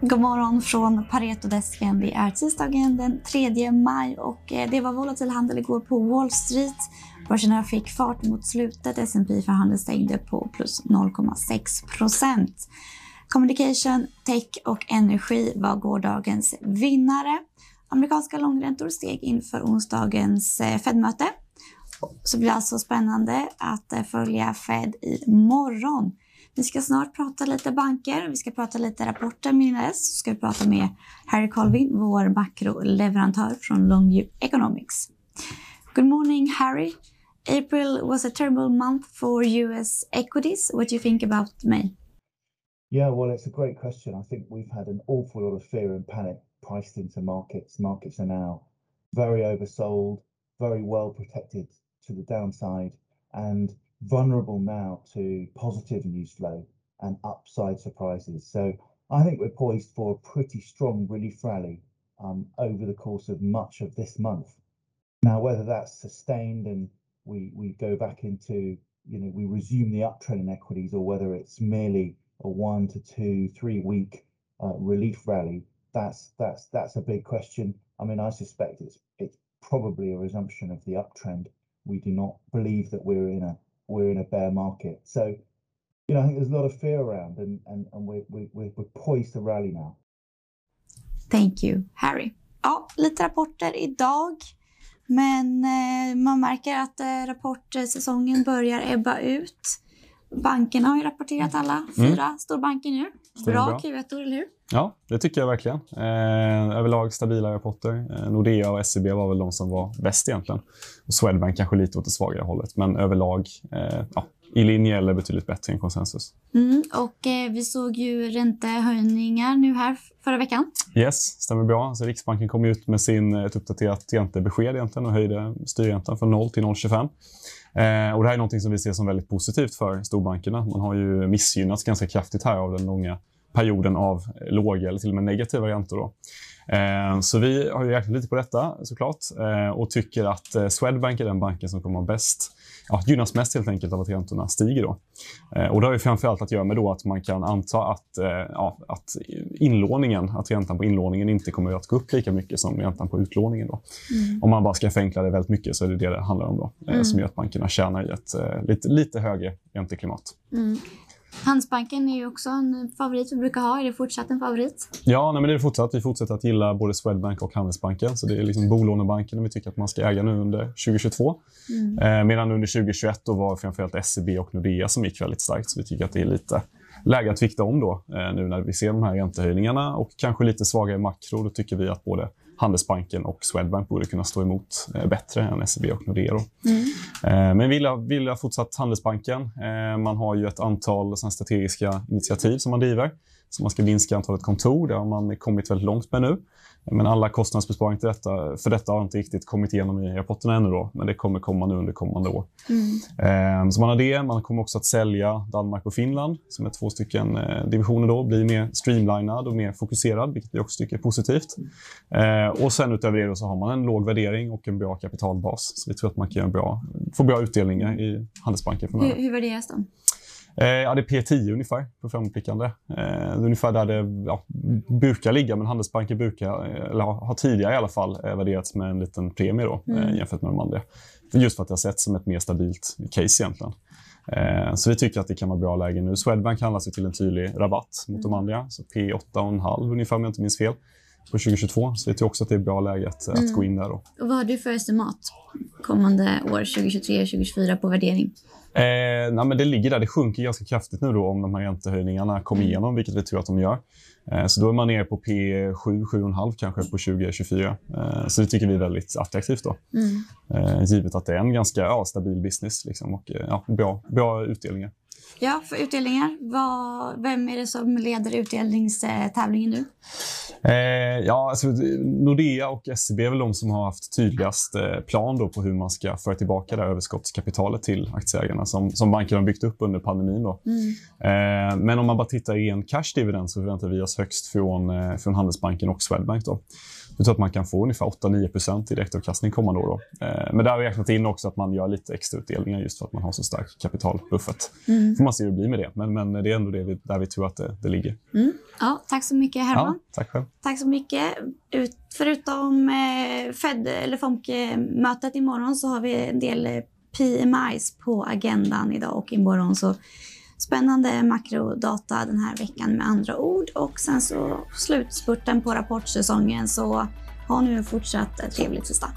God morgon från Paretodesken. Det är tisdagen den 3 maj och eh, det var volatil handel igår på Wall Street. Börserna fick fart mot slutet. S&P förhandlade stängde på plus 0,6 procent. Communication, tech och energi var gårdagens vinnare. Amerikanska långräntor steg inför onsdagens eh, Fed-möte. Så blir det alltså spännande att eh, följa Fed i morgon. Vi ska snart prata lite banker, vi ska prata lite rapporter med så ska vi prata med Harry Colvin, vår makroleverantör från Longview Economics. Good morning Harry. April was a terrible month for US equities. What do you think about May? Yeah, well, it's a great question. I think we've had an awful lot of fear and panic priced into markets. Markets are now very oversold, very well protected to the downside, and vulnerable now to positive news flow and upside surprises. So I think we're poised for a pretty strong relief rally um, over the course of much of this month. Now, whether that's sustained and we we go back into, you know, we resume the uptrend in equities or whether it's merely a one to two, three week uh, relief rally, that's that's that's a big question. I mean, I suspect it's it's probably a resumption of the uptrend. We do not believe that we're in a we're in a bear market. So, you know, I think there's a lot of fear around, and and and we're we're we're poised to rally now. Thank you, Harry. Ja, lite rapporter idag. Men eh, man märker att eh, rapportsäsongen börjar ebba ut. Bankerna har ju rapporterat alla fyra mm. storbanker nu. Bra, bra. Q1, eller hur? Ja, det tycker jag verkligen. Eh, överlag stabila rapporter. Eh, Nordea och SEB var väl de som var bäst egentligen. Och Swedbank kanske lite åt det svagare hållet, men överlag eh, ja, i linje eller betydligt bättre än konsensus. Mm, och eh, vi såg ju räntehöjningar nu här förra veckan. Yes, stämmer bra. Alltså Riksbanken kom ut med sin, eh, ett uppdaterat räntebesked egentligen och höjde styrräntan från 0 till 0,25. Eh, och det här är något som vi ser som väldigt positivt för storbankerna. Man har ju missgynnats ganska kraftigt här av den långa perioden av låga eller till och med negativa räntor. Då. Eh, så vi har ju räknat lite på detta såklart eh, och tycker att eh, Swedbank är den banken som kommer att bäst ja, gynnas mest helt enkelt av att räntorna stiger. Då. och det har ju framförallt att göra med då att man kan anta att, ja, att inlåningen, att räntan på inlåningen inte kommer att gå upp lika mycket som räntan på utlåningen. Då. Mm. Om man bara ska förenkla det väldigt mycket så är det det det handlar om då, mm. som gör att bankerna tjänar i ett lite, lite högre ränteklimat. Mm. Handelsbanken är ju också en favorit vi brukar ha. Är det fortsatt en favorit? Ja, nej, men det är fortsatt. Vi fortsätter att gilla både Swedbank och Handelsbanken. Så det är liksom bolånebanken vi tycker att man ska äga nu under 2022. Mm. Eh, medan under 2021 då var framförallt SEB och Nordea som gick väldigt starkt. Så vi tycker att det är lite läge att vikta om då eh, nu när vi ser de här räntehöjningarna och kanske lite svagare makro. Då tycker vi att både Handelsbanken och Swedbank borde kunna stå emot eh, bättre än SEB och Nordea. Mm. Eh, men vill jag, vill jag fortsatt Handelsbanken. Man har ju ett antal strategiska initiativ som man driver. Så man ska minska antalet kontor. Det har man kommit väldigt långt med nu. Men alla kostnadsbesparingar till detta, för detta har inte riktigt kommit igenom i rapporterna ännu. Då, men det kommer komma nu under kommande år. Mm. Så man har det. Man kommer också att sälja Danmark och Finland som är två stycken divisioner. Då, blir mer streamlinad och mer fokuserad, vilket vi också tycker är positivt. Mm. Och sen utöver det så har man en låg värdering och en bra kapitalbas. Så vi tror att man kan bra, få bra utdelningar i Handelsbanken framöver. Hur, hur värderas de? Eh, ja, det är P10 ungefär på framåtblickande. Eh, ungefär där det ja, brukar ligga, men Handelsbanker brukar, eller har tidigare i alla fall eh, värderats med en liten premie då, eh, mm. jämfört med de andra. Just för att det har sett som ett mer stabilt case egentligen. Eh, så vi tycker att det kan vara bra läge nu. Swedbank handlas ju till en tydlig rabatt mot mm. de andra, så P8,5 ungefär om jag inte minns fel på 2022. Så vi tror också att det är bra läge att, mm. att gå in där. Då. Och vad har du för estimat kommande år, 2023 2024, på värdering? Eh, nej, men det ligger där. Det sjunker ganska kraftigt nu då om de här räntehöjningarna kommer mm. igenom, vilket vi tror att de gör. Eh, så då är man nere på P7, 7,5 kanske på 2024. Eh, så det tycker vi är väldigt attraktivt då. Mm. Eh, givet att det är en ganska ja, stabil business liksom, och eh, ja, bra, bra utdelningar. Ja, för utdelningar. Vad, vem är det som leder utdelningstävlingen nu? Eh, ja, alltså, Nordea och SEB är väl de som har haft tydligast eh, plan då på hur man ska föra tillbaka det överskottskapitalet till aktieägarna som, som bankerna har byggt upp under pandemin. Då. Mm. Eh, men om man bara tittar i en cash dividend så förväntar vi oss högst från, eh, från Handelsbanken och Swedbank. Då. Vi tror att man kan få ungefär 8-9% i direktavkastning kommande år. Då. Eh, men där har vi räknat in också att man gör lite extra utdelningar just för att man har så stark kapitalbuffert. Mm. får man se hur det blir med det. Men, men det är ändå det vi, där vi tror att det, det ligger. Mm. Ja, tack så mycket Herman. Ja, tack själv. Tack så mycket. Ut, förutom eh, Fed eller FOMC-mötet imorgon så har vi en del eh, PMIs på agendan idag och imorgon. Så spännande makrodata den här veckan med andra ord. Och sen så slutspurten på rapportsäsongen. Så ha nu en fortsatt trevlig tisdag.